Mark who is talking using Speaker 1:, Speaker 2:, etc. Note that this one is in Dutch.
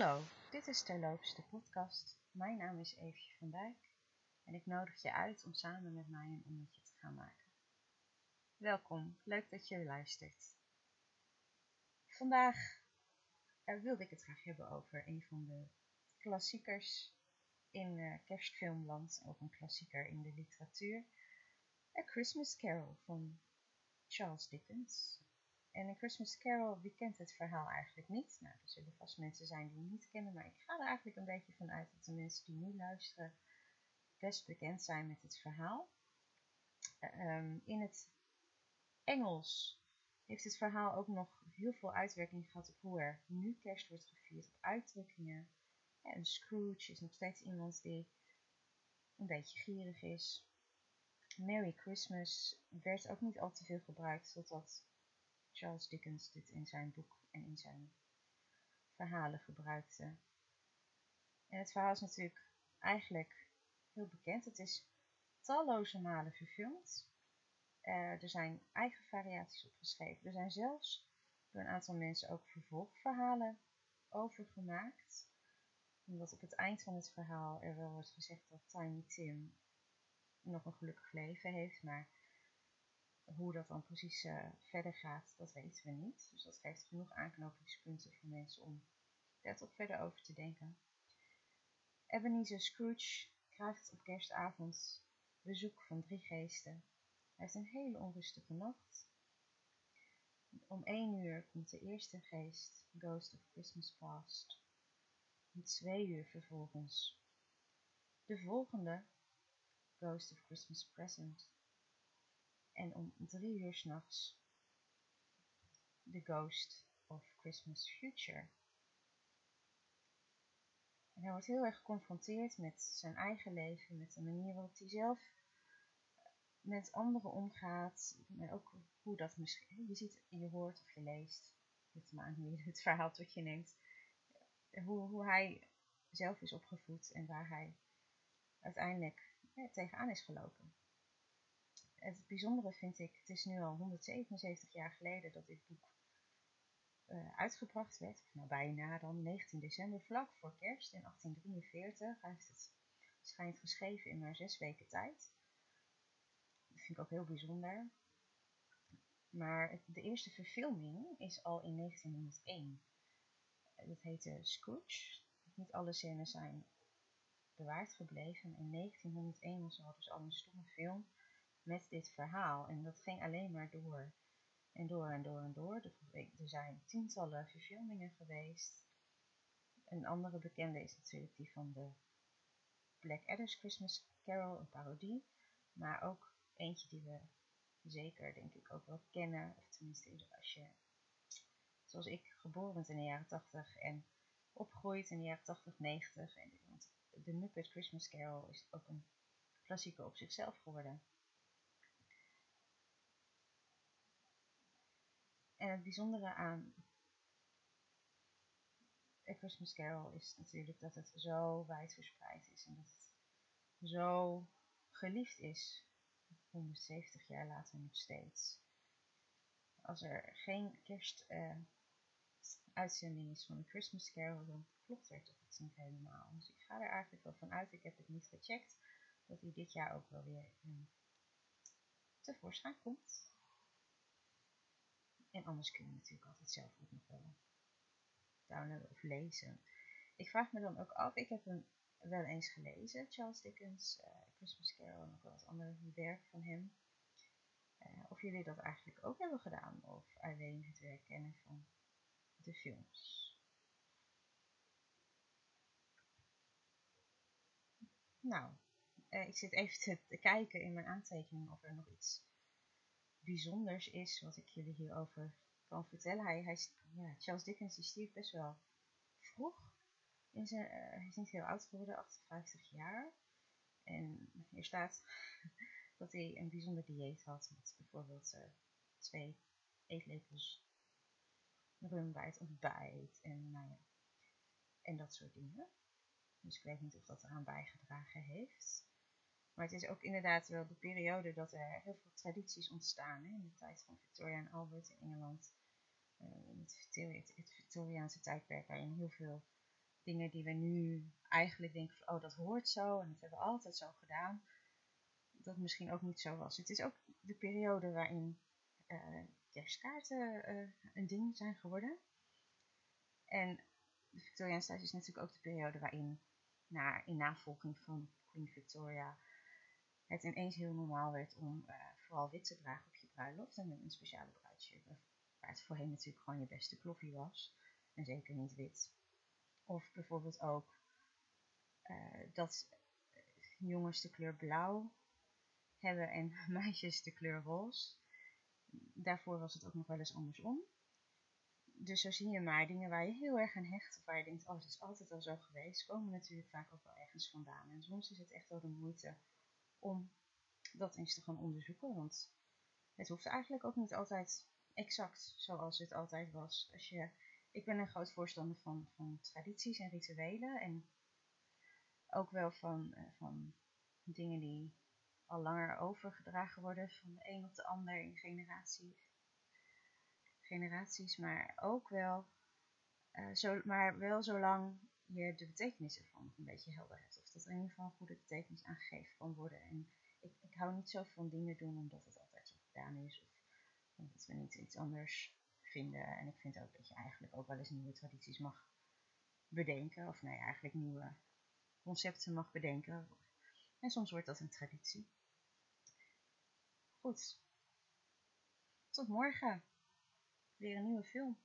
Speaker 1: Hallo, dit is Terloops, de podcast. Mijn naam is Eefje van Dijk en ik nodig je uit om samen met mij een ommetje te gaan maken. Welkom, leuk dat je luistert. Vandaag uh, wilde ik het graag hebben over een van de klassiekers in uh, kerstfilmland, ook een klassieker in de literatuur. A Christmas Carol van Charles Dickens. En een Christmas Carol, wie kent het verhaal eigenlijk niet? Nou, er zullen vast mensen zijn die het niet kennen, maar ik ga er eigenlijk een beetje van uit dat de mensen die nu luisteren best bekend zijn met het verhaal. Ehm, in het Engels heeft het verhaal ook nog heel veel uitwerking gehad op hoe er nu kerst wordt gevierd, op uitdrukkingen. En Scrooge is nog steeds iemand die een beetje gierig is. Merry Christmas werd ook niet al te veel gebruikt, totdat Charles Dickens dit in zijn boek en in zijn verhalen gebruikte. En het verhaal is natuurlijk eigenlijk heel bekend. Het is talloze malen verfilmd. Uh, er zijn eigen variaties opgeschreven. Er zijn zelfs door een aantal mensen ook vervolgverhalen over gemaakt. Omdat op het eind van het verhaal er wel wordt gezegd dat Tiny Tim nog een gelukkig leven heeft, maar hoe dat dan precies uh, verder gaat, dat weten we niet. Dus dat geeft genoeg aanknopingspunten voor mensen om daar toch verder over te denken. Ebenezer Scrooge krijgt op kerstavond bezoek van drie geesten. Hij heeft een hele onrustige nacht. Om één uur komt de eerste geest, Ghost of Christmas Past. Om twee uur vervolgens de volgende, Ghost of Christmas Present. En om drie uur s'nachts The Ghost of Christmas Future. En hij wordt heel erg geconfronteerd met zijn eigen leven, met de manier waarop hij zelf met anderen omgaat. Maar ook hoe dat misschien, je ziet, je hoort of je leest, het maar je het verhaal tot je neemt, hoe, hoe hij zelf is opgevoed en waar hij uiteindelijk tegenaan is gelopen het bijzondere vind ik, het is nu al 177 jaar geleden dat dit boek uh, uitgebracht werd. Nou, bijna dan 19 december, vlak voor kerst in 1843. Hij heeft het schijnt geschreven in maar zes weken tijd. Dat vind ik ook heel bijzonder. Maar de eerste verfilming is al in 1901. Dat heette Scrooge. Niet alle scènes zijn bewaard gebleven. In 1901 was er dus al een stomme film met dit verhaal. En dat ging alleen maar door en door en door en door. Er zijn tientallen verfilmingen geweest. Een andere bekende is natuurlijk die van de Black Adder's Christmas Carol, een parodie. Maar ook eentje die we zeker, denk ik, ook wel kennen. Of tenminste, als je, zoals ik, geboren bent in de jaren 80 en opgroeit in de jaren 80, 90. En, want de Muppet Christmas Carol is ook een klassieker op zichzelf geworden. En het bijzondere aan A Christmas Carol is natuurlijk dat het zo wijd verspreid is en dat het zo geliefd is. 170 jaar later nog steeds. Als er geen kerstuitzending uh, is van een Christmas Carol, dan klopt er toch iets niet helemaal. Dus ik ga er eigenlijk wel van uit, ik heb het niet gecheckt, dat hij dit jaar ook wel weer um, tevoorschijn komt. En anders kun je natuurlijk altijd zelf ook nog wel downloaden of lezen. Ik vraag me dan ook af, ik heb hem wel eens gelezen, Charles Dickens, uh, Christmas Carol en nog wel wat andere werk van hem. Uh, of jullie dat eigenlijk ook hebben gedaan, of alleen het werk kennen van de films. Nou, uh, ik zit even te, te kijken in mijn aantekeningen of er nog iets bijzonders is wat ik jullie hierover kan vertellen. Hij, hij, ja, Charles Dickens die stierf best wel vroeg. Hij is niet heel oud geworden, 58 jaar. En hier staat dat hij een bijzonder dieet had. Met bijvoorbeeld uh, twee eetlepels rum bij het ontbijt. En, nou ja, en dat soort dingen. Dus ik weet niet of dat eraan bijgedragen heeft. Maar het is ook inderdaad wel de periode dat er heel veel tradities ontstaan. Hè? In de tijd van Victoria en Albert in Engeland. Uh, het, het, Victoriaanse tijdperk waarin heel veel dingen die we nu eigenlijk denken van, oh dat hoort zo en dat hebben we altijd zo gedaan, dat misschien ook niet zo was. Het is ook de periode waarin uh, kerstkaarten uh, een ding zijn geworden. En de Victoriaanse tijd is natuurlijk ook de periode waarin, na, in navolging van Queen Victoria, het ineens heel normaal werd om uh, vooral wit te dragen op je bruiloft en een speciale bruidsjurk, waar het voorheen natuurlijk gewoon je beste kloffie was en zeker niet wit. Of bijvoorbeeld ook uh, dat jongens de kleur blauw hebben en meisjes de kleur roze. Daarvoor was het ook nog wel eens andersom. Dus zo zie je maar dingen waar je heel erg aan hecht of waar je denkt, oh het is altijd al zo geweest, komen natuurlijk vaak ook wel ergens vandaan. En soms is het echt wel de moeite om dat eens te gaan onderzoeken, want het hoeft eigenlijk ook niet altijd exact zoals het altijd was. Als je, ik ben een groot voorstander van, van tradities en rituelen en ook wel van, uh, van dingen die al langer overgedragen worden van de een op de ander in generatie, generaties, maar ook wel, uh, zo, maar wel zolang je de betekenis ervan een beetje helder hebt. Dat er in ieder geval een goede betekenis aangegeven kan worden. En ik, ik hou niet zo van dingen doen omdat het altijd zo gedaan is. Of omdat we niet iets anders vinden. En ik vind ook dat je eigenlijk ook wel eens nieuwe tradities mag bedenken. Of nee, eigenlijk nieuwe concepten mag bedenken. En soms wordt dat een traditie. Goed. Tot morgen. Weer een nieuwe film.